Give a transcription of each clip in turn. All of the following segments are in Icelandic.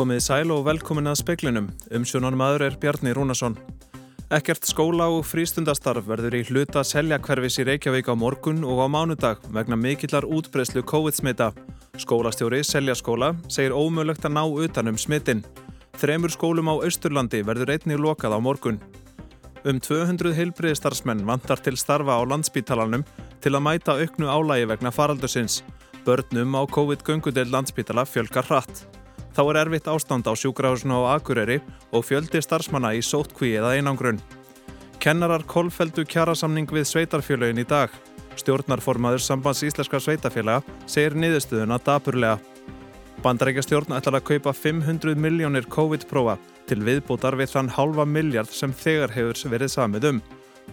Komið sæl og velkomin að speklinum. Umsjónan maður er Bjarni Rúnarsson. Ekkert skóla og frístundastarf verður í hluta seljakverfis í Reykjavík á morgun og á mánudag vegna mikillar útbreyslu COVID-smita. Skólastjóri Seljaskóla segir ómögulegt að ná utanum smittin. Þremur skólum á Austurlandi verður einnig lokað á morgun. Um 200 heilbriðistarsmenn vantar til starfa á landsbítalanum til að mæta auknu álægi vegna faraldusins. Börnum á COVID-göngudel landsbítala fjölgar hratt. Þá er erfitt ástand á sjúkrahúsinu á Akureyri og fjöldi starfsmanna í sótkví eða einangrun. Kennarar kolfeldu kjarasamning við sveitarfélögin í dag. Stjórnarformaður sambands íslenska sveitafélaga segir niðurstuðuna dapurlega. Bandarækja stjórn ætlar að kaupa 500 miljónir COVID-prófa til viðbútar við þann halva miljard sem þegar hefur verið samið um.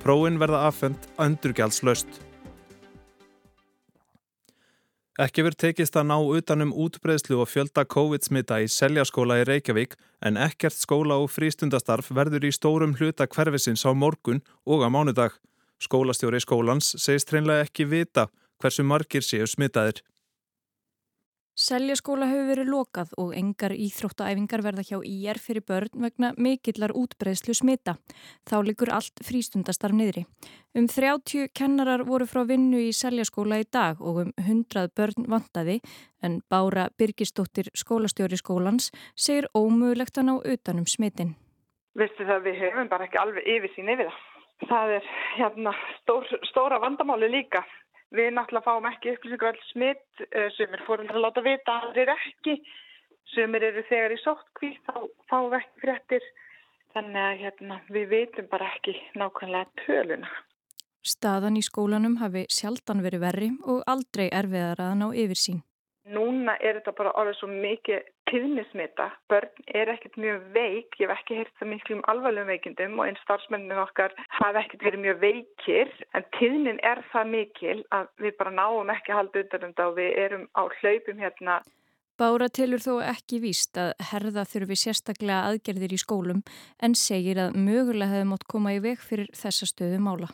Prófin verða affend andurgjaldslaust. Ekki verið tekist að ná utanum útbreðslu og fjölda COVID-smita í seljaskóla í Reykjavík en ekkert skóla og frístundastarf verður í stórum hluta hverfisins á morgun og á mánudag. Skólastjóri skólans segist hreinlega ekki vita hversu margir séu smitaðir. Seljaskóla hefur verið lokað og engar íþróttaæfingar verða hjá IR fyrir börn vegna mikillar útbreðslu smita. Þá likur allt frístundastarf niðri. Um 30 kennarar voru frá vinnu í Seljaskóla í dag og um 100 börn vantaði en Bára Birgisdóttir skólastjóri skólans segir ómögulegt að ná utanum smitin. Vistu það við hefum bara ekki alveg yfir sín yfir það. Það er hérna, stór, stóra vandamáli líka. Við náttúrulega fáum ekki upplýsingar alls smitt, sem er fóröldar að láta vita að það er ekki, sem eru þegar í sóttkví, þá fáum við ekki fréttir, þannig að hérna, við veitum bara ekki nákvæmlega töluna. Staðan í skólanum hafi sjaldan verið verri og aldrei erfiðar að ná yfir sín. Núna er þetta bara orðið svo mikið tíðnismita. Börn er ekkert mjög veik. Ég hef ekki heyrt það miklu um alvarlegum veikindum og einn starfsmenninu okkar hafa ekkert verið mjög veikir. En tíðnin er það mikil að við bara náum ekki að halda undan um þetta og við erum á hlaupum hérna. Bára tilur þó ekki víst að herða þurfi sérstaklega aðgerðir í skólum en segir að mögulega hefði mótt koma í veg fyrir þessa stöðu mála.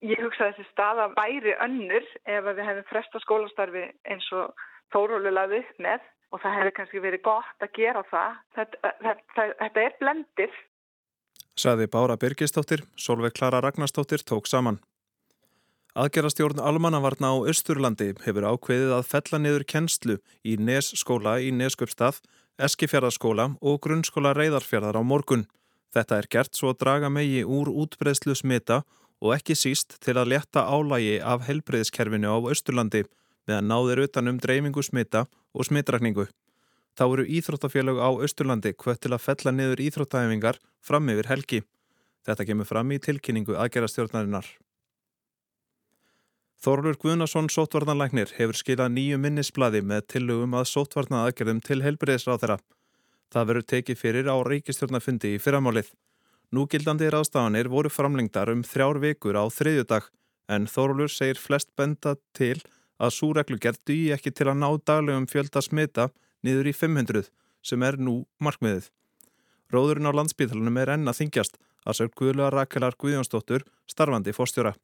Ég hugsa að þessi staða væri önnur ef við hefum fresta skólastarfi eins og Þórólu laði upp með og það hefði kannski verið gott að gera það. Þetta, þetta, þetta er blendir. Saði Bára Birgistóttir, Solveig Klara Ragnarstóttir tók saman. Aðgerastjórn Almannavarna á Östurlandi hefur ákveðið að fella niður kennslu í Nes skóla í Nesköpstað, Eskifjörðarskóla og grunnskóla Reyðarfjörðar á morgun. Þetta er gert svo að draga megi úr útbreðslu smita og ekki síst til að leta álægi af helbreyðskerfinu á Östurlandi meðan náðir utan um dreifingu smita og smitrakningu. Þá eru íþróttafélög á Östurlandi hvött til að fella niður íþróttæfingar fram yfir helgi. Þetta kemur fram í tilkynningu aðgerastjórnarinnar. Þorlur Guðnason sótvarnanlæknir hefur skilað nýju minnisbladi með tillögum að sótvarna aðgerðum til helbriðisráð þeirra. Það verður tekið fyrir á ríkistjórnafundi í fyrramálið. Núgildandi ráðstafanir voru framlengdar um þrjár vikur á þriðjudag en Þorlur segir flest benda til að súreglugjert dugi ekki til að ná daglegum fjölda smita niður í 500 sem er nú markmiðið. Róðurinn á landsbítalunum er enn að þingjast að sög Guðlega Rakelar Guðjónsdóttur starfandi fórstjóra.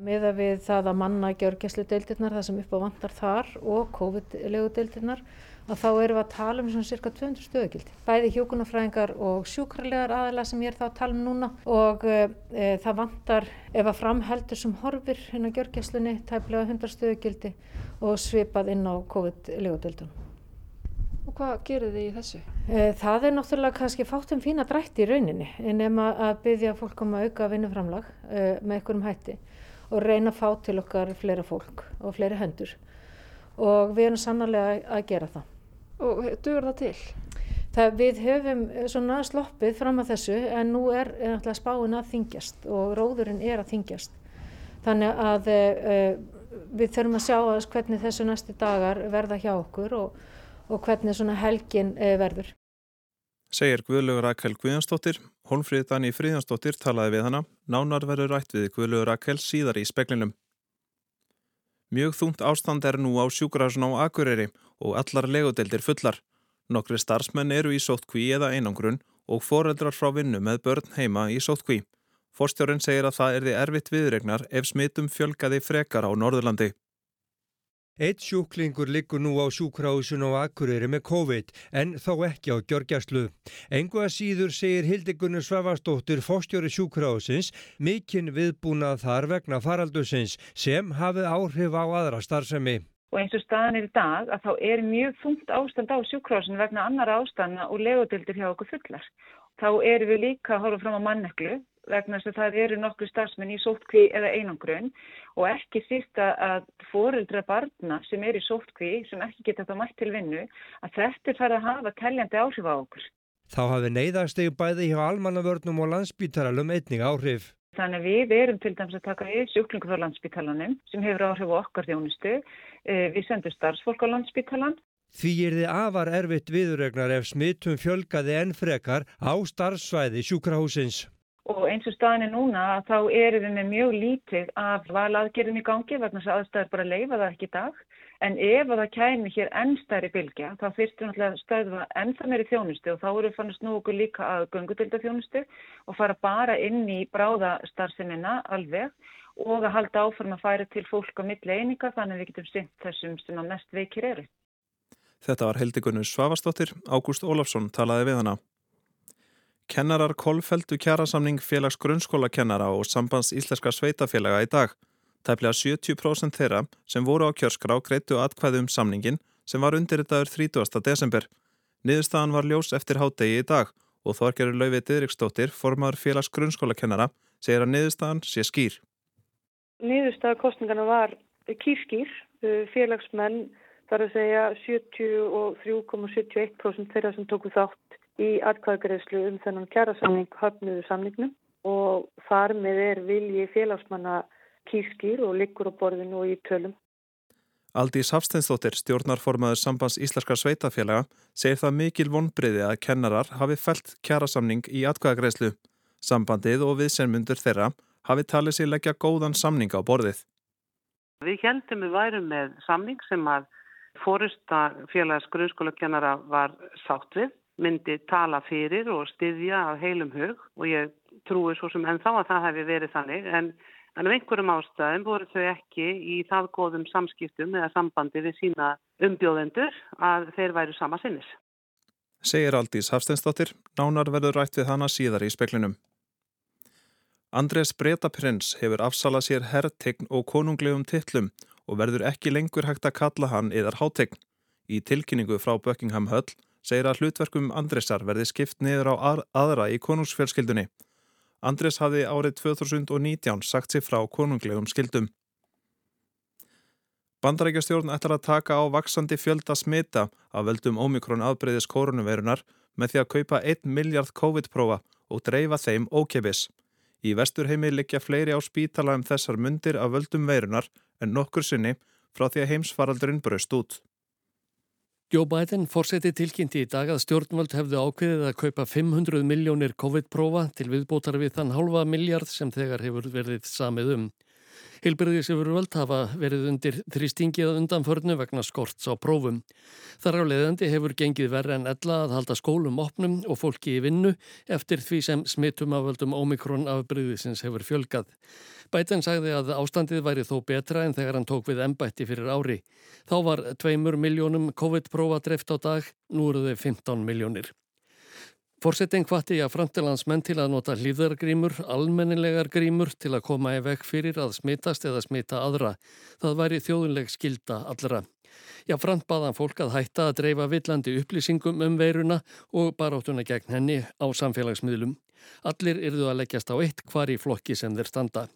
Miða við það að manna gjörgæslu deildirnar, það sem upp á vantar þar og COVID-legu deildirnar, að þá erum við að tala um svona cirka 200 stöðugildi. Bæði hjókunarfræðingar og sjúkrarlegar aðeila sem ég er þá að tala um núna og e, það vantar ef að framheldur sem horfir hérna gjörgæslunni tæplega 100 stöðugildi og svipað inn á COVID-legu deildunum. Og hvað gerir þið í þessu? Það er náttúrulega kannski fátum fína drætti í rauninni nema að byggja fólk um að auka vinnuframlag með einhverjum hætti og reyna að fá til okkar fleira fólk og fleiri hendur og við erum sannarlega að gera það. Og dugur það til? Það, við höfum svona sloppið fram að þessu en nú er náttúrulega spáin að þingjast og róðurinn er að þingjast. Þannig að uh, við þurfum að sjá að hvernig þessu næstu dagar verða hjá okkur og og hvernig svona helgin verður. Segir Guðlaugur Rakel Guðjónsdóttir, Holmfríð Dani Fríðjónsdóttir talaði við hana, nánar verður rætt við Guðlaugur Rakel síðar í speklinum. Mjög þungt ástand er nú á sjúkurhásun á Akureyri og allar legodeldir fullar. Nokkri starfsmenn eru í sóttkví eða einangrun og foreldrar frá vinnu með börn heima í sóttkví. Forstjórun segir að það er því erfitt viðregnar ef smitum fjölgaði frekar á Norðurlandi. Eitt sjúklingur liggur nú á sjúkrahúsun og Akureyri með COVID en þó ekki á gjörgjæslu. Engu að síður segir Hildegunni Svavastóttir fóstjóri sjúkrahúsins mikinn viðbúnað þar vegna faraldusins sem hafið áhrif á aðra starfsemi. Og eins og staðan er í dag að þá er mjög þungt ástand á sjúkrahúsinu vegna annar ástana og legodildir hjá okkur fullar. Þá erum við líka að horfa fram á manneklu vegna þess að það eru nokkru starfsmenn í sótkví eða einangrun og ekki síst að fóreldra barna sem er í sótkví sem ekki geta þá mætt til vinnu að þetta farið að hafa kelljandi áhrif á okkur. Þá hafi neyðarstegu bæði hjá almannavörnum og landsbítaralum einning áhrif. Þannig að við erum til dæmis að taka í sjúklingu frá landsbítalanum sem hefur áhrif á okkar þjónustu. Eh, við sendum starfsfólk á landsbítalan Því er þið afar erfitt viðurregnar ef smittum fjölgaði enn frekar á starfsvæði sjúkrahúsins. Og eins og staðinni núna þá erum við með mjög lítið af valaðgerðum í gangi vegna þess að aðstæður bara leifa það ekki í dag. En ef það kæmi hér enn stærri bylgja þá fyrstum að stöðva ennþá meiri þjónustu og þá eru við fannast nú okkur líka að göngutilda þjónustu og fara bara inn í bráðastarfseminna alveg og að halda áforma að færa til fólk á milli eininga þannig að við getum synt þessum sem að mest veikir eru. Þetta var Hildigunni Svavastóttir, Ágúst Ólafsson talaði við hana. Kennarar kolfeldu kjærasamning félags grunnskólakennara og sambands íslenska sveitafélaga í dag. Tæplega 70% þeirra sem voru á kjörskrá greitu atkvæðu um samningin sem var undirritaður 30. desember. Niðurstaðan var ljós eftir hádegi í dag og Þorgerur Lauvið Didriksdóttir, formar félags grunnskólakennara, segir að niðurstaðan sé skýr. Niðurstaða kostningana var kýrskýr. Félagsmenn þar að segja 73,71% þeirra sem tóku þátt í atkvæðagreðslu um þennan kjærasamning höfnuðu samningnum og þar með er vilji félagsmanna kýrskýr og liggur á borðinu og í tölum. Aldís Hafsteinsdóttir, stjórnarformaður sambands Íslarska sveitafélaga, segir það mikil vonbriði að kennarar hafi felt kjærasamning í atkvæðagreðslu. Sambandið og viðsennmundur þeirra hafi talið sér leggja góðan samning á borðið. Við heldum við værum með samning sem að fórusta félags grunnskólakennara var sátt við myndi tala fyrir og styðja af heilum hug og ég trúi svo sem ennþá að það hefði verið þannig en, en af einhverjum ástæðum voru þau ekki í það góðum samskiptum eða sambandi við sína umbjóðendur að þeir væru sama sinnis. Segir Aldís Hafsteinsdóttir, nánar verður rætt við hana síðar í speklinum. Andrés Bretaprins hefur afsalað sér herrtegn og konunglegum tittlum og verður ekki lengur hægt að kalla hann yðar hátegn. Í tilkynningu frá Buckingham Höll segir að hlutverkum Andresar verði skipt niður á aðra í konungsfjölskyldunni. Andres hafði árið 2019 sagt sér frá konunglegum skildum. Bandarækjastjórn ætlar að taka á vaksandi fjölda smita af veldum ómikrón aðbreyðis koronavirunar með því að kaupa 1 miljard COVID-prófa og dreifa þeim ókepis. Í vesturheimi likja fleiri á spítala um þessar mundir af völdum veirunar en nokkur sinni frá því að heimsfaraldurinn braust út. Joe Biden fórseti tilkynnti í dag að stjórnvöld hefðu ákveðið að kaupa 500 miljónir COVID-prófa til viðbótar við þann halva miljard sem þegar hefur verið samið um. Hilbyrðisifurvöld hafa verið undir þrýstingið undanförnu vegna skorts á prófum. Þar á leiðandi hefur gengið verri en ella að halda skólum opnum og fólki í vinnu eftir því sem smittum afvöldum ómikrón afbyrðisins hefur fjölgað. Bæten sagði að ástandið væri þó betra en þegar hann tók við ennbætti fyrir ári. Þá var tveimur miljónum COVID-prófa dreft á dag, nú eru þau 15 miljónir. Forsetting hvati að framtilandsmenn til að nota hlýðargrímur, almennilegar grímur til að koma í vekk fyrir að smitast eða smita aðra. Það væri þjóðunleg skilda allra. Já, frant baðan fólk að hætta að dreifa villandi upplýsingum um veiruna og baráttuna gegn henni á samfélagsmiðlum. Allir yrðu að leggjast á eitt hvar í flokki sem þeir standa.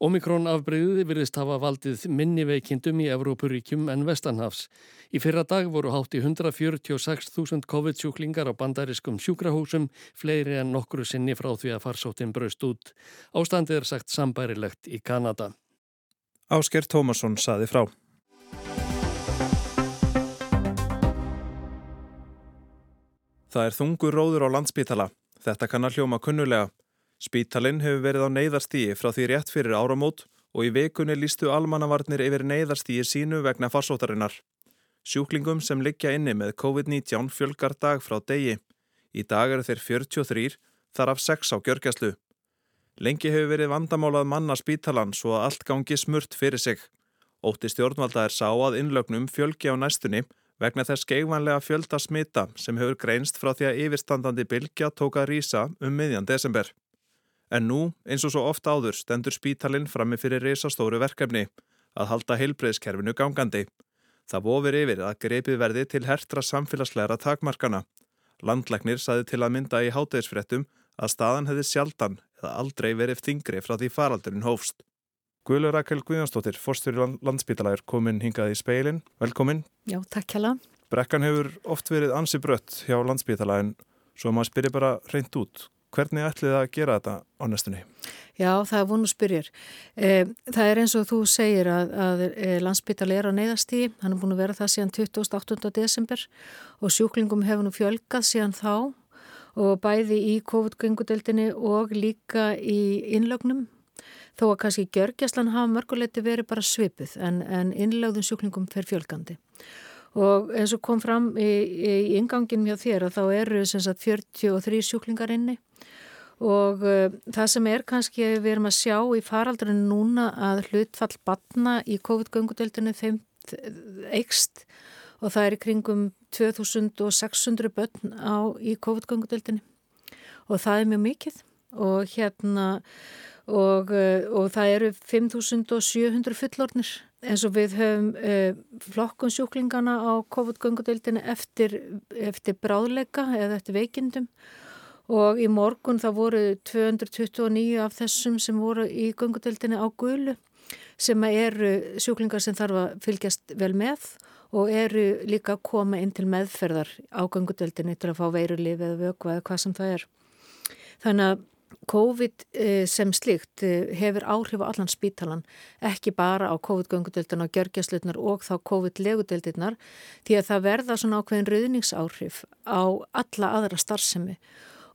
Omikron afbreyðið virðist hafa valdið minni veikindum í Evrópuríkjum en Vestanhafs. Í fyrra dag voru hátt í 146.000 COVID-sjúklingar á bandariskum sjúkrahúsum, fleiri en nokkru sinni frá því að farsóttin braust út. Ástandið er sagt sambærilegt í Kanada. Ásker Tómasson saði frá. Það er þungur róður á landsbítala. Þetta kann að hljóma kunnulega. Spítalinn hefur verið á neyðarstíi frá því rétt fyrir áramót og í vekunni lístu almannavarnir yfir neyðarstíi sínu vegna farsótarinnar. Sjúklingum sem liggja inni með COVID-19 fjölgar dag frá degi. Í dag eru þeir 43, þar af 6 á gjörgjastlu. Lengi hefur verið vandamálað manna spítalan svo að allt gangi smurt fyrir sig Ótti stjórnvalda er sá að innlögnum fjölgi á næstunni vegna þess geigvanlega fjölda smita sem hefur greinst frá því að yfirstandandi bylgja tóka rýsa um miðjan desember. En nú, eins og svo ofta áður, stendur spítalinn frammi fyrir reysastóru verkefni að halda heilbreyðskerfinu gangandi. Það vofir yfir að greipið verði til hertra samfélagsleira takmarkana. Landlegnir saði til að mynda í hátæðisfrettum að staðan hefði sjaldan eða aldrei verið þingri frá því faraldurinn hófst. Guðlur Rakel Guðjónsdóttir, fórstjóri landsbítalægur, kominn hingað í speilin. Velkomin. Já, takk það. Brekkan hefur oft verið ansi brött hjá landsbítalægin, svo maður spyrir bara reynd út. Hvernig ætlið það að gera þetta á næstunni? Já, það er vonu spyrjur. Eh, það er eins og þú segir að, að eh, landsbytali er á neyðastíði. Hann er búin að vera það síðan 28. desember og sjúklingum hefur nú fjölgað síðan þá og bæði í COVID-gengudeldinni og líka í innlögnum. Þó að kannski gjörgjastlan hafa mörguleiti verið bara svipuð en, en innlögðum sjúklingum fer fjölgandi. Og eins og kom fram í, í ingangin mjög þér að þá eru sagt, 43 sjúklingar inni og uh, það sem er kannski við erum að sjá í faraldurinn núna að hlutfall batna í COVID-göngudeldinu eikst og það er í kringum 2600 börn á, í COVID-göngudeldinu og það er mjög mikið og hérna og, uh, og það eru 5700 fullornir eins og við höfum uh, flokkun sjúklingana á COVID-göngudeldinu eftir, eftir bráðleika eða eftir veikindum og í morgun það voru 229 af þessum sem voru í gungudeldinni á gulu sem eru sjúklingar sem þarf að fylgjast vel með og eru líka að koma inn til meðferðar á gungudeldinni til að fá veirulif eða vöku eða hvað sem það er. Þannig að COVID eh, sem slikt eh, hefur áhrif á allan spítalan, ekki bara á COVID-göngudeldina og gjörgjastlutnar og þá COVID-legudeldinnar því að það verða svona ákveðin rauðningsáhrif á alla aðra starfsemi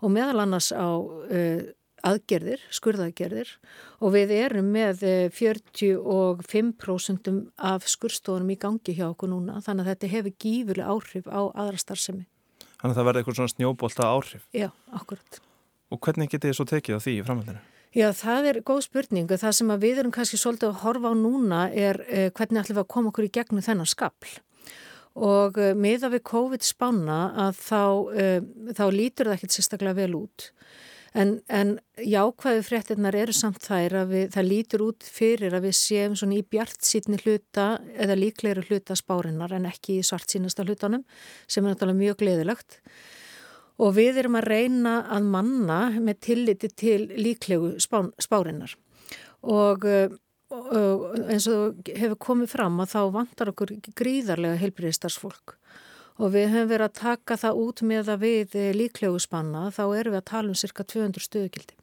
og meðal annars á uh, aðgerðir, skurðaðgerðir og við erum með 45% eh, af skurðstofunum í gangi hjá okkur núna þannig að þetta hefur gífurlega áhrif á aðra starfsemi. Þannig að það verði eitthvað svona snjóbolta áhrif? Já, akkurat. Og hvernig getið þið svo tekið á því í framhaldinu? Já, það er góð spurning. Það sem við erum kannski svolítið að horfa á núna er eh, hvernig ætlum við að koma okkur í gegnum þennan skapl og uh, miða við COVID-spána að þá, uh, þá lítur það ekkert sérstaklega vel út. En, en jákvæðu fréttinnar eru samt þær að við, það lítur út fyrir að við séum svona í bjart sítni hluta eða líklegri hluta spárinnar en ekki í svart sínasta hlutanum sem er náttúrulega mjög gleðilegt. Og við erum að reyna að manna með tilliti til líklegu spá, spárinnar. Og uh, eins og hefur komið fram að þá vantar okkur gríðarlega heilbriðistarsfólk og við höfum verið að taka það út með að við líklegu spanna þá erum við að tala um cirka 200 stöðugildi.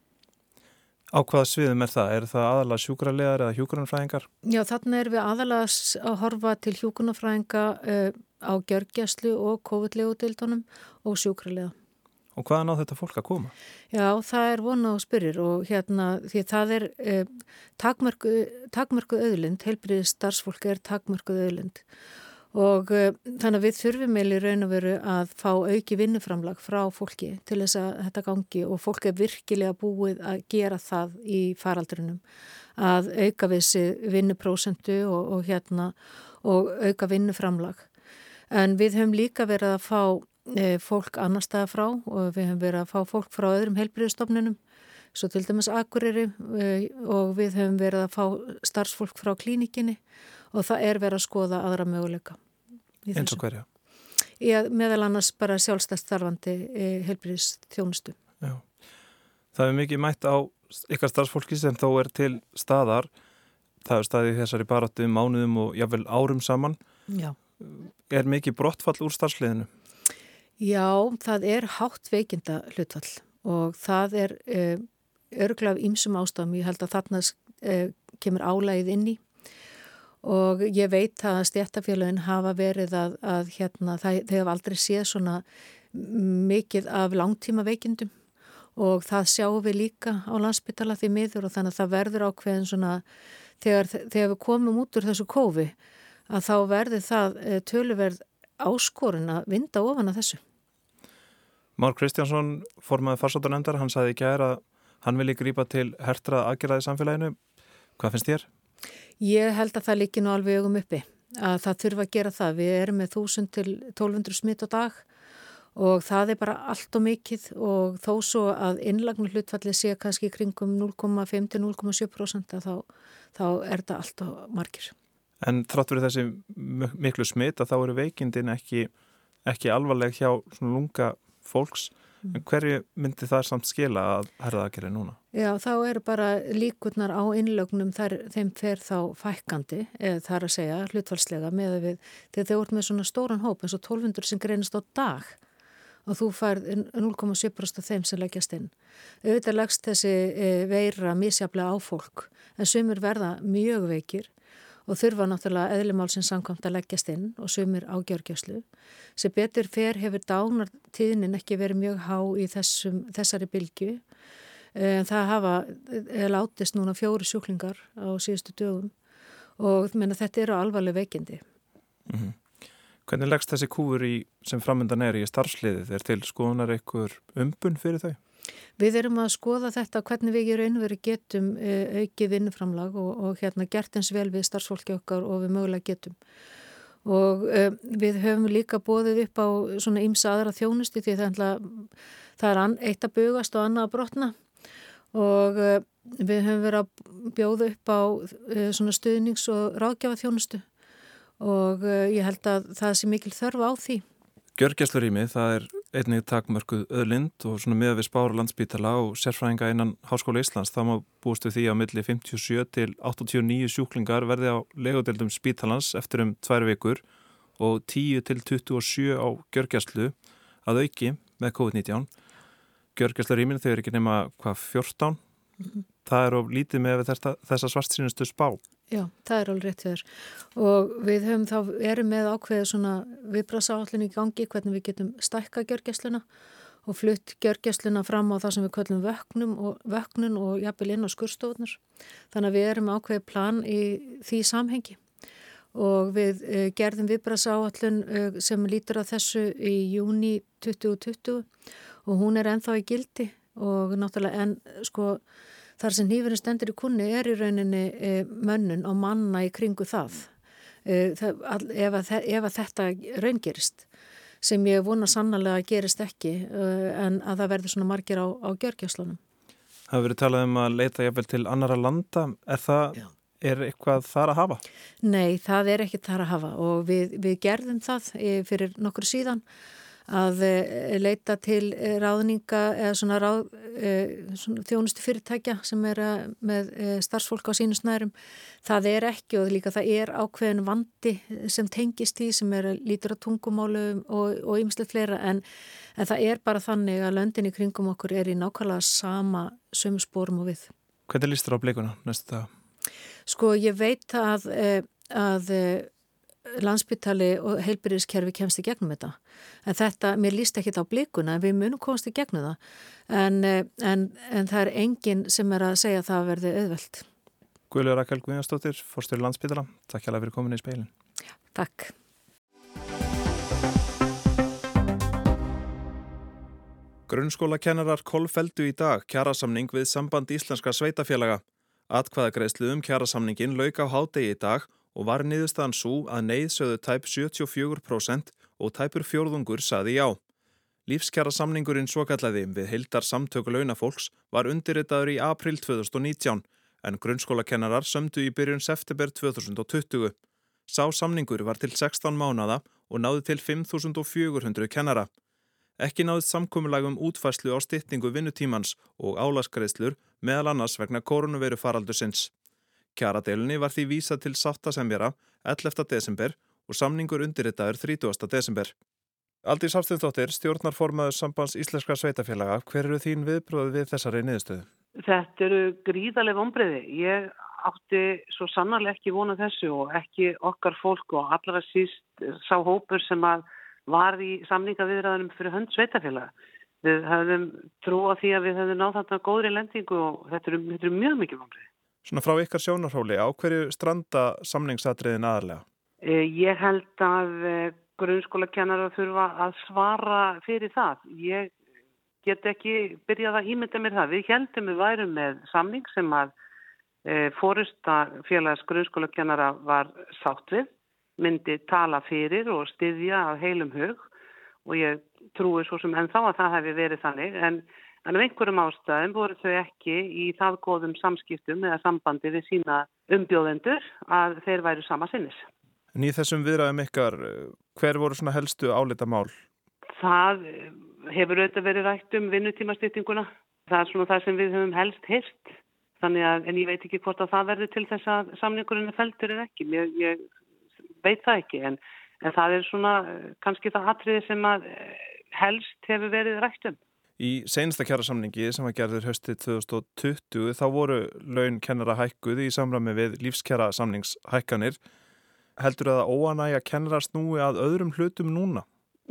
Á hvaða sviðum er það? Er það aðalega sjúkrarlegar eða hjúkurnafræðingar? Já, þarna erum við aðalega að horfa til hjúkurnafræðinga uh, á gjörgjæslu og COVID-legu dildunum og sjúkrarlega. Og hvaðan á þetta fólk að koma? Já, það er vonað og spyrir og hérna því það er eh, takmörku öðlind, heilbriðið starfsfólk er takmörku öðlind og eh, þannig að við þurfum meili raun og veru að fá auki vinnuframlag frá fólki til þess að þetta gangi og fólk er virkilega búið að gera það í faraldrinum að auka vissi vinnuprósentu og, og hérna og auka vinnuframlag. En við höfum líka verið að fá fólk annar staða frá og við höfum verið að fá fólk frá öðrum heilbriðstofnunum svo til dæmis Akureyri e, og við höfum verið að fá starfsfólk frá klínikinni og það er verið að skoða aðra möguleika. Eins og hverja? Já, meðal annars bara sjálfstæst þarfandi e, heilbriðstjónustu. Já, það er mikið mætt á ykkar starfsfólki sem þó er til staðar, það er staðið þessari baróttu mánuðum og jáfnvel árum saman. Já. Er mikið brottfall úr starfsliðinu? Já, það er hátt veikinda hlutfall og það er uh, örglega af ýmsum ástafum. Ég held að þarna uh, kemur álægið inn í og ég veit að stjættafélagin hafa verið að, að hérna, það, þau hafa aldrei séð svona mikið af langtíma veikindum og það sjáum við líka á landsbytala því miður og þannig að það verður ákveðin svona þegar, þegar við komum út úr þessu kófi að þá verður það uh, töluverð áskorun að vinda ofan að þessu. Már Kristjánsson, formaði farsóttanendar, hann saði ekki að hann vilji grýpa til hertrað aðgerðaði samfélaginu. Hvað finnst þér? Ég held að það líki nú alveg augum uppi að það þurfa að gera það. Við erum með 1000 til 1200 smitt á dag og það er bara allt og mikið og þó svo að innlagnu hlutfalli sé kannski kringum 0,5 til 0,7% þá, þá er þetta allt og margir. En þrátt verið þessi miklu smitt að þá eru veikindin ekki, ekki alvarleg hjá svona lunga fólks En hverju myndi það samt skila að herða að gera núna? Já, þá eru bara líkurnar á innlögnum þar, þeim fer þá fækandi, eða þar að segja, hlutfalslega með að við, þegar þau voru með svona stóran hóp eins og 1200 sem greinast á dag og þú færð 0,7% af þeim sem leggjast inn. Auðvitað leggst þessi e, veira misjaflega á fólk, en sumur verða mjög veikir og þurfa náttúrulega eðlumálsins samkvæmt að leggjast inn og sumir á gjörgjöslu. Sem betur fer hefur dánartíðnin ekki verið mjög há í þessum, þessari bylgu. En það hafa eh, látist núna fjóri sjúklingar á síðustu dögum og menna, þetta eru alvarleg veikindi. Mm -hmm. Hvernig leggst þessi kúur í, sem framöndan er í starfsliðið? Er til skoðunar einhver umbun fyrir þau? Við erum að skoða þetta hvernig við í raunveri getum uh, aukið vinnuframlag og, og hérna gert eins vel við starfsfólki okkar og við mögulega getum. Og uh, við höfum líka bóðið upp á svona ymsa aðra þjónusti því það, það er eitt að bugast og annað að brotna og uh, við höfum verið að bjóða upp á svona stuðnings- og ráðgjafa þjónustu og ég held að það sé mikil þörfa á því. Gjörgjæslarými, það er einnig takmörkuð öðlind og svona með við spára landsbítala og sérfræðinga innan Háskóla Íslands. Það má búist við því að milli 57 til 89 sjúklingar verði á legodeldum spítalans eftir um tvær vikur og 10 til 27 á gjörgjæslu að auki með COVID-19. Gjörgjæslarýmin þau eru ekki nema hvað 14. Mm -hmm. Það er of lítið með þessa svartsýnustu spá. Já, það er alveg rétt þér og við höfum þá erum með ákveðið svona viðbrasáallinu í gangi hvernig við getum stækka gjörgæsluna og flutt gjörgæsluna fram á það sem við kallum vöknum og vöknun og jafnvel inn á skurstofunar. Þannig að við erum ákveðið plan í því samhengi og við uh, gerðum viðbrasáallun uh, eh, sem lítur að þessu í júni 2020 og hún er ennþá í gildi og náttúrulega enn sko þar sem hýfurinn stendur í kunni er í rauninni e, mönnun og manna í kringu það, e, það all, ef, að, ef að þetta raungerist sem ég vona sannlega gerist ekki e, en að það verður svona margir á, á gjörgjörslunum. Það hefur verið talað um að leita jafnvel til annara landa, er það... Já. Er eitthvað þar að hafa? Nei, það er ekki þar að hafa og við, við gerðum það e, fyrir nokkur síðan að eh, leita til eh, ráðninga eða svona, ráð, eh, svona þjónustu fyrirtækja sem er með starfsfólk á sínu snærum. Það er ekki og líka það er ákveðin vandi sem tengist í sem er lítur á tungumálu og ymslega fleira en, en það er bara þannig að löndin í kringum okkur er í nákvæmlega sama sömu spórum og við. Hvernig líst þér á blikuna næstu það? Sko ég veit að, að landsbyttali og heilbyrðiskerfi kemst í gegnum þetta. En þetta, mér líst ekki þetta á blikuna en við munum komast í gegnum það. En, eh, en, en það er enginn sem er að segja að það verði auðvelt. Guðlega Rakel Guðjónsdóttir, fórstöru landsbyttala. Takk hjá það fyrir komin í speilin. Já, takk. Grunnskólakennarar kolfeldu í dag kjærasamning við samband íslenska sveitafélaga. Atkvaðagreislu um kjærasamningin lauk á hádegi í dag og var niðurstaðan svo að neyðsöðu tæp 74% og tæpur fjórðungur saði já. Lífskjara samningurinn svokallaði við heildar samtöku launafólks var undirritaður í april 2019 en grunnskólakennarar sömdu í byrjun september 2020. Sá samningur var til 16 mánada og náði til 5400 kennara. Ekki náðist samkommulagum útfæslu á styttingu vinnutímans og álaskreðslur meðal annars vegna koronaviru faraldusins. Kjaradeilunni var því vísa til sáttasemjara 11. desember og samningur undirritaður 30. desember. Aldrei Sáftinsdóttir, stjórnarformaður sambands Íslenska sveitafélaga, hver eru þín viðbröð við þessari niðurstöðu? Þetta eru gríðarlega vonbreiði. Ég átti svo sannarlega ekki vona þessu og ekki okkar fólk og allra síst sá hópur sem var í samningaviðræðanum fyrir hönd sveitafélaga. Við höfum trúa því að við höfum nátt þarna góðri lendingu og þetta eru, þetta eru mjög mikið vonbreiði. Svona frá ykkar sjónarhóli, á hverju stranda samningsatriðin aðalega? Eh, ég held að eh, grunnskóla kennar að þurfa að svara fyrir það. Ég get ekki byrjað að ímynda mér það. Við heldum við værum með samning sem að e, fórusta félags grunnskólakennara var sátt við, myndi tala fyrir og styðja af heilum hug og ég trúi svo sem ennþá að það hefði verið þannig en, en af einhverjum ástæðum voru þau ekki í það góðum samskiptum eða sambandi við sína umbjóðendur að þeir væru sama sinnis. En í þessum viðræðum ykkar, hver voru svona helstu álita mál? Það hefur auðvitað verið rætt um vinnutímastýttinguna. Það er svona það sem við höfum helst hirt. Þannig að, en ég veit ekki hvort að það verður til þess að samningurinn er feltur en ekki. Ég, ég veit það ekki, en, en það er svona kannski það atriði sem að helst hefur verið rætt um. Í sensta kjærasamningi sem að gerður höstið 2020 þá voru laun kennara hækkuð í samræmi við lífskjæra samningshækkanir. Heldur það óanæg að kennara snúi að öðrum hlutum núna?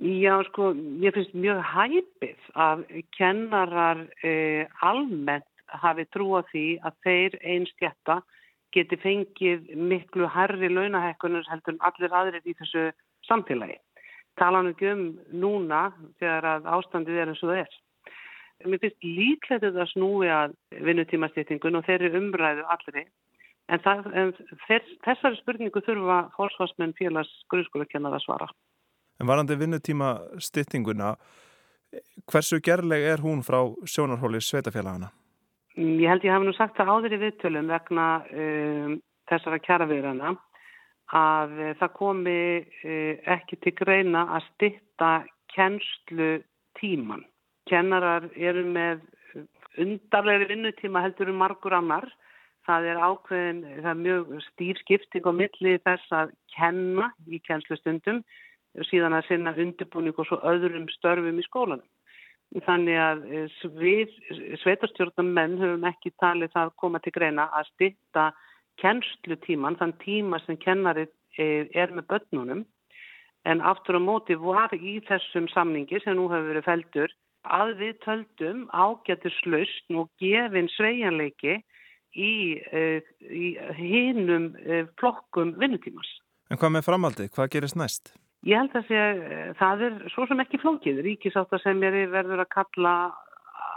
Já, sko, ég finnst mjög hæpið að kennarar eh, almennt hafi trúa því að þeir einstjætta geti fengið miklu herri launahekkunar heldur en allir aðrir í þessu samfélagi. Talan ekki um núna þegar að ástandið er eins og það er. Mér finnst líklegt að snúi að vinnutímastýtingun og þeirri umræðu allri. En, það, en þess, þessari spurningu þurfa fórsvarsmenn félags grunnskóla kennar að svara. En varandi vinnutíma styttinguna, hversu gerleg er hún frá sjónarhóli sveitafélagana? Ég held ég hef nú sagt það áður í viðtölum vegna um, þessara kjaraviðrana að uh, það komi uh, ekki til greina að stytta kennslu tíman. Kennarar eru með undarlegri vinnutíma heldur um margur annar. Það er ákveðin, það er mjög stýrskipting á milli þess að kenna í kennslustundum síðan að sinna undirbúning og svo öðrum störfum í skólanum. Þannig að við sveitarstjórnamenn höfum ekki talið það koma til greina að stitta kennslutíman, þann tíma sem kennari er með börnunum. En aftur á móti var í þessum samningi sem nú hefur verið feldur að við töldum ágættur slust og gefin sveianleiki í, í hinnum flokkum vinnutímas. En hvað með framaldi? Hvað gerist næst? Ég held að segja, það er svo sem ekki flókið. Ríkisátt að sem er verður að kalla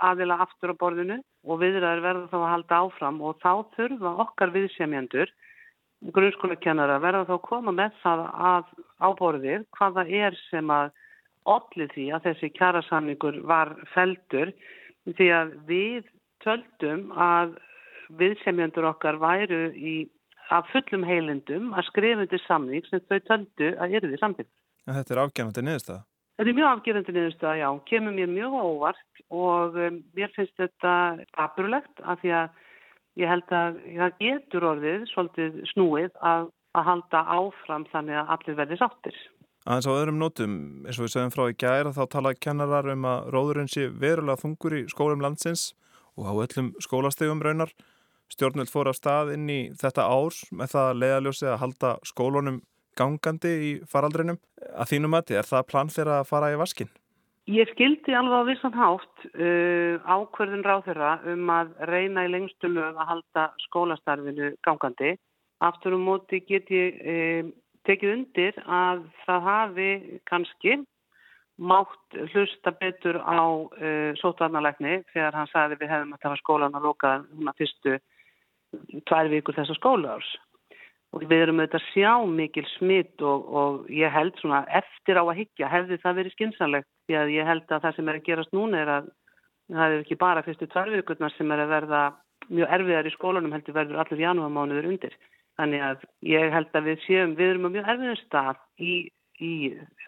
aðila aftur á borðinu og viðræður verður þá að halda áfram og þá þurfa okkar viðsemjandur, grunnskólakennara, verður þá að koma með það að á borðið hvaða er sem að allir því að þessi kjærasamningur var feldur því að við töldum að viðsemjandur okkar væru í af fullum heilindum að skrifundu samning sem þau töldu að eru því samtíð. Þetta er afgjörandi niðurstað? Þetta er mjög afgjörandi niðurstað, já. Kemur mér mjög óvart og um, mér finnst þetta afbrulegt af því að ég held að það getur orðið svolítið snúið að, að halda áfram þannig að allir verði sáttir. Aðeins á öðrum nótum, eins og við segjum frá í gæra, þá talaði kennarar um að róðurinn sé verulega þungur í skólum landsins og á öllum skólastegum raunar. Stjórnveld fór af stað inn í þetta ár með það að leiðaljósi að halda skólunum gangandi í faraldrinum. Að þínum mati, er það plan þeirra að fara í vaskin? Ég skildi alveg á vissan hátt uh, ákverðin ráð þeirra um að reyna í lengstu lög að halda skólastarfinu gangandi. Aftur um móti get ég uh, tekið undir að það hafi kannski mátt hlusta betur á uh, sótvarnalegni þegar hann sagði við hefum að tafa skólan að loka húnna fyrstu tvær vikur þessa skólaárs. Og við erum auðvitað að sjá mikil smitt og, og ég held svona eftir á að higgja hefði það verið skynsanlegt því að ég held að það sem er að gerast núna er að það er ekki bara fyrstu tvær vikurnar sem er að verða mjög erfiðar í skólanum heldur verður allir janúarmánuður undir þannig að ég held að við séum við erum mjög erfiðar stað í, í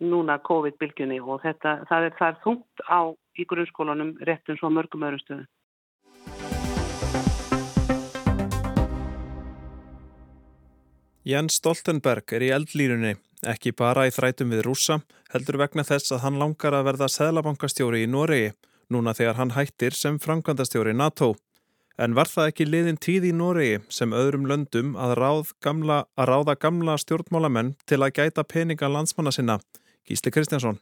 núna COVID-bylgjunni og þetta, það er, er þungt á í grunnskólanum réttum svo mörgum öðrum stöðum Jens Stoltenberg er í eldlýrunni, ekki bara í þrætum við rúsa, heldur vegna þess að hann langar að verða seðlabankastjóri í Noregi, núna þegar hann hættir sem framkvæmdastjóri NATO. En var það ekki liðin tíð í Noregi sem öðrum löndum að, ráð gamla, að ráða gamla stjórnmálamenn til að gæta peninga landsmanna sinna? Gísli Kristjánsson.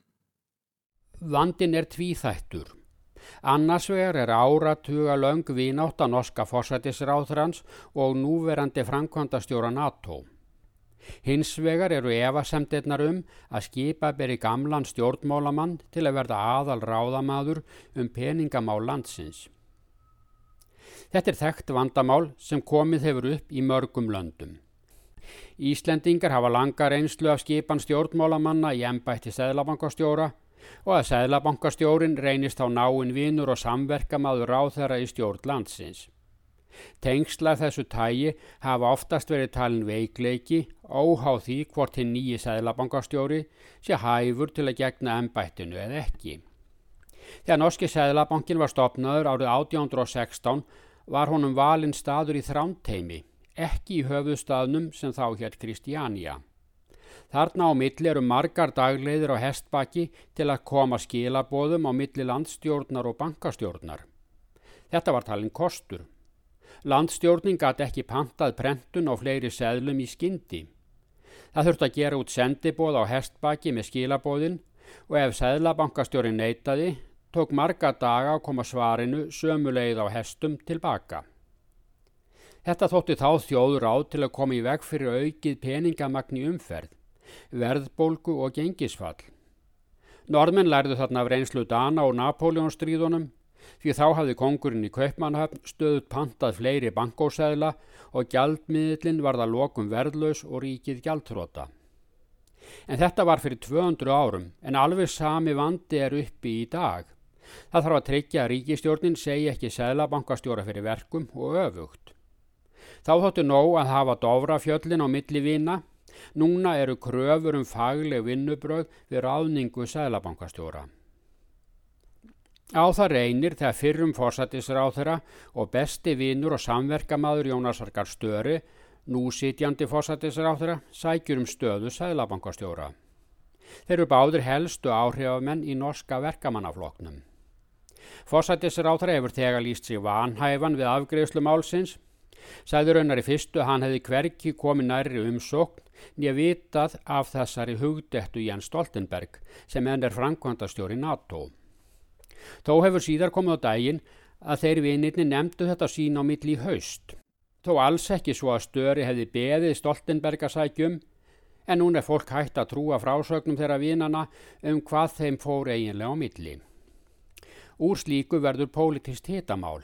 Vandin er tvíþættur. Annars vegar er áratuga löng vinátt að norska fórsættisráðrans og núverandi framkvæmdastjóra NATO. Hins vegar eru evasemtirnar um að skipa beri gamlan stjórnmálamann til að verða aðal ráðamaður um peningamál landsins. Þetta er þekkt vandamál sem komið hefur upp í mörgum löndum. Íslendingar hafa langa reynslu af skipan stjórnmálamanna í ennbætti Sæðlabankastjóra og að Sæðlabankastjórin reynist á náinn vinur og samverkamaður á þeirra í stjórn landsins. Tengsla þessu tægi hafa oftast verið talin veikleiki óháð því hvort hinn nýji Sæðlabankastjóri sé hæfur til að gegna ennbættinu eða ekki. Þegar Norski Sæðlabankin var stopnaður árið 1816 var honum valinn staður í þrámteimi ekki í höfuðstaðnum sem þá hér Kristjánja. Þarna á milli eru margar dagleiðir á hestbakki til að koma skilabóðum á milli landstjórnar og bankastjórnar. Þetta var talin kostur. Landstjórning gæti ekki pantað prentun á fleiri seðlum í skyndi. Það þurfti að gera út sendibóð á hestbakki með skilabóðin og ef seðlabankastjórin neytaði tók marga daga að koma svarinu sömuleið á hestum tilbaka. Þetta þótti þá þjóður á til að koma í veg fyrir aukið peningamagn í umferð, verðbólgu og gengisfall. Norðmenn lærðu þarna af reynslu Dana og Napoleonstríðunum því þá hafði kongurinn í Kaupmannhafn stöðut pantað fleiri bankósæðla og gjaldmiðlinn varða lokum verðlaus og ríkið gjaldtróta. En þetta var fyrir 200 árum en alveg sami vandi er uppi í dag. Það þarf að tryggja að ríkistjórnin segi ekki sæðlabankastjóra fyrir verkum og öfugt. Þá þóttu nóg að hafa Dóvrafjöllin á milli vina. Núna eru kröfur um fagleg vinnubröð við ráðningu sælabankastjóra. Á það reynir þegar fyrrum fórsættisráð þeirra og besti vinnur og samverkamaður Jónasarkar Störi, nú sitjandi fórsættisráð þeirra, sækjur um stöðu sælabankastjóra. Þeir eru báður helstu áhrifamenn í norska verkamannafloknum. Fórsættisráð þeirra hefur þegar líst sig vanhæfan við afgreifslu málsins Sæður raunar í fyrstu hann hefði hverki komið næri umsókn nýja vitað af þessari hugdettu Jens Stoltenberg sem enn er framkvæmdastjóri NATO. Þó hefur síðar komið á daginn að þeir vinirni nefndu þetta sín á milli í haust. Þó alls ekki svo að störi hefði beðið Stoltenberg að sækjum en núna er fólk hægt að trúa frásögnum þeirra vinana um hvað þeim fór eiginlega á milli. Úr slíku verður pólitist hitamál.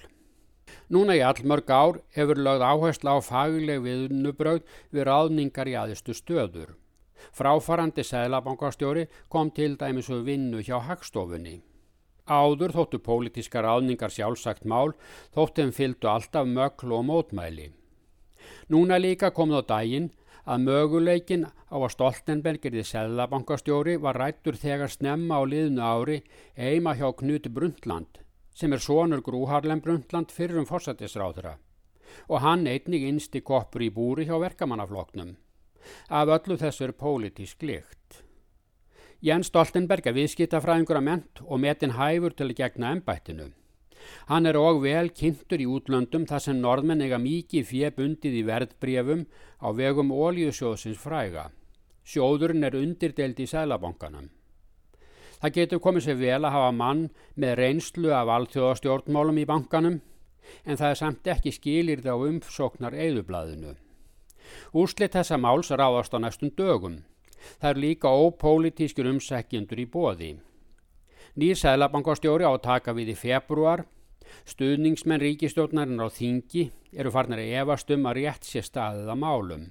Núna í allmörg ár hefur lögð áhersla á fagleg viðnubröð við ráðningar í aðistu stöður. Fráfarandi seglabankastjóri kom til dæmis og vinnu hjá hagstofunni. Áður þóttu pólitískar ráðningar sjálfsagt mál þóttum fylgdu alltaf möklu og mótmæli. Núna líka kom þá daginn að möguleikin á að Stoltenbergirði seglabankastjóri var rættur þegar snemma á liðnu ári eima hjá Knut Brundtland sem er sonur Grúharlem Brundtland fyrir um fórsættisráðura og hann einnig innsti koppur í búri hjá verkamannafloknum. Af öllu þessu er pólitísk likt. Jens Stoltenberg er viðskiptafræðingur að ment og metin hæfur til að gegna ennbættinu. Hann er og vel kynntur í útlöndum þar sem norðmenn eiga mikið fjebundið í verðbrefum á vegum óljusjóðsins fræga. Sjóðurinn er undirdeld í sælabankanum. Það getur komið sér vel að hafa mann með reynslu af alþjóðastjórnmálum í bankanum en það er samt ekki skilir það á umsóknar eðublaðinu. Úrslit þessa máls ráðast á næstum dögum. Það er líka ópolítískur umsækjendur í bóði. Nýr sælabankastjóri á að taka við í februar. Stuðningsmenn ríkistjórnarinn á þingi eru farnir að efast um að rétt sé staðið að málum.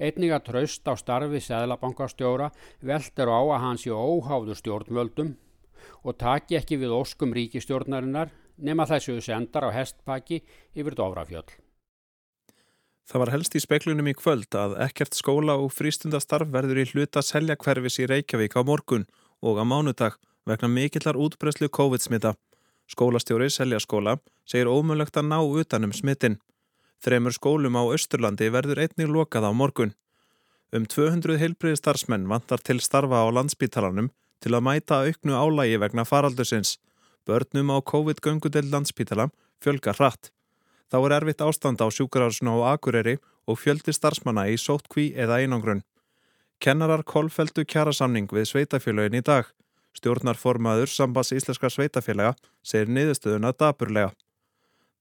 Einnig að traust á starfi Sæðlabankastjóra veldur á að hans í óháður stjórnvöldum og taki ekki við óskum ríkistjórnarinnar nema þessu sendar á hestpaki yfir Dóvrafjöld. Það var helst í speklunum í kvöld að ekkert skóla og frístundastarf verður í hluta selja hverfis í Reykjavík á morgun og á mánudag vegna mikillar útbreyslu COVID-smita. Skólastjóri selja skóla segir ómulögt að ná utanum smittin. Þremur skólum á Östurlandi verður einnig lokað á morgun. Um 200 heilbriði starfsmenn vantar til starfa á landsbítalanum til að mæta auknu álægi vegna faraldusins. Börnum á COVID-göngudel landsbítala fjölgar hratt. Þá er erfitt ástand á sjúkararsuna á Akureyri og fjöldi starfsmanna í sótkví eða einangrun. Kennarar kolfeldu kjærasamning við sveitafélagin í dag. Stjórnarformaður Sambas Íslenska sveitafélaga segir niðurstöðuna daburlega.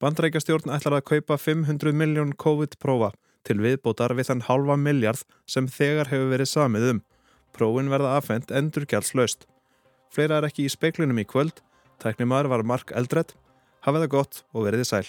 Bandrækjastjórn ætlar að kaupa 500 miljón COVID-prófa til viðbótar við þann halva miljard sem þegar hefur verið samið um. Prófin verða afhengt endur gjaldslaust. Fleira er ekki í speiklinum í kvöld. Tæknimaður var Mark Eldred. Hafið það gott og veriði sæl.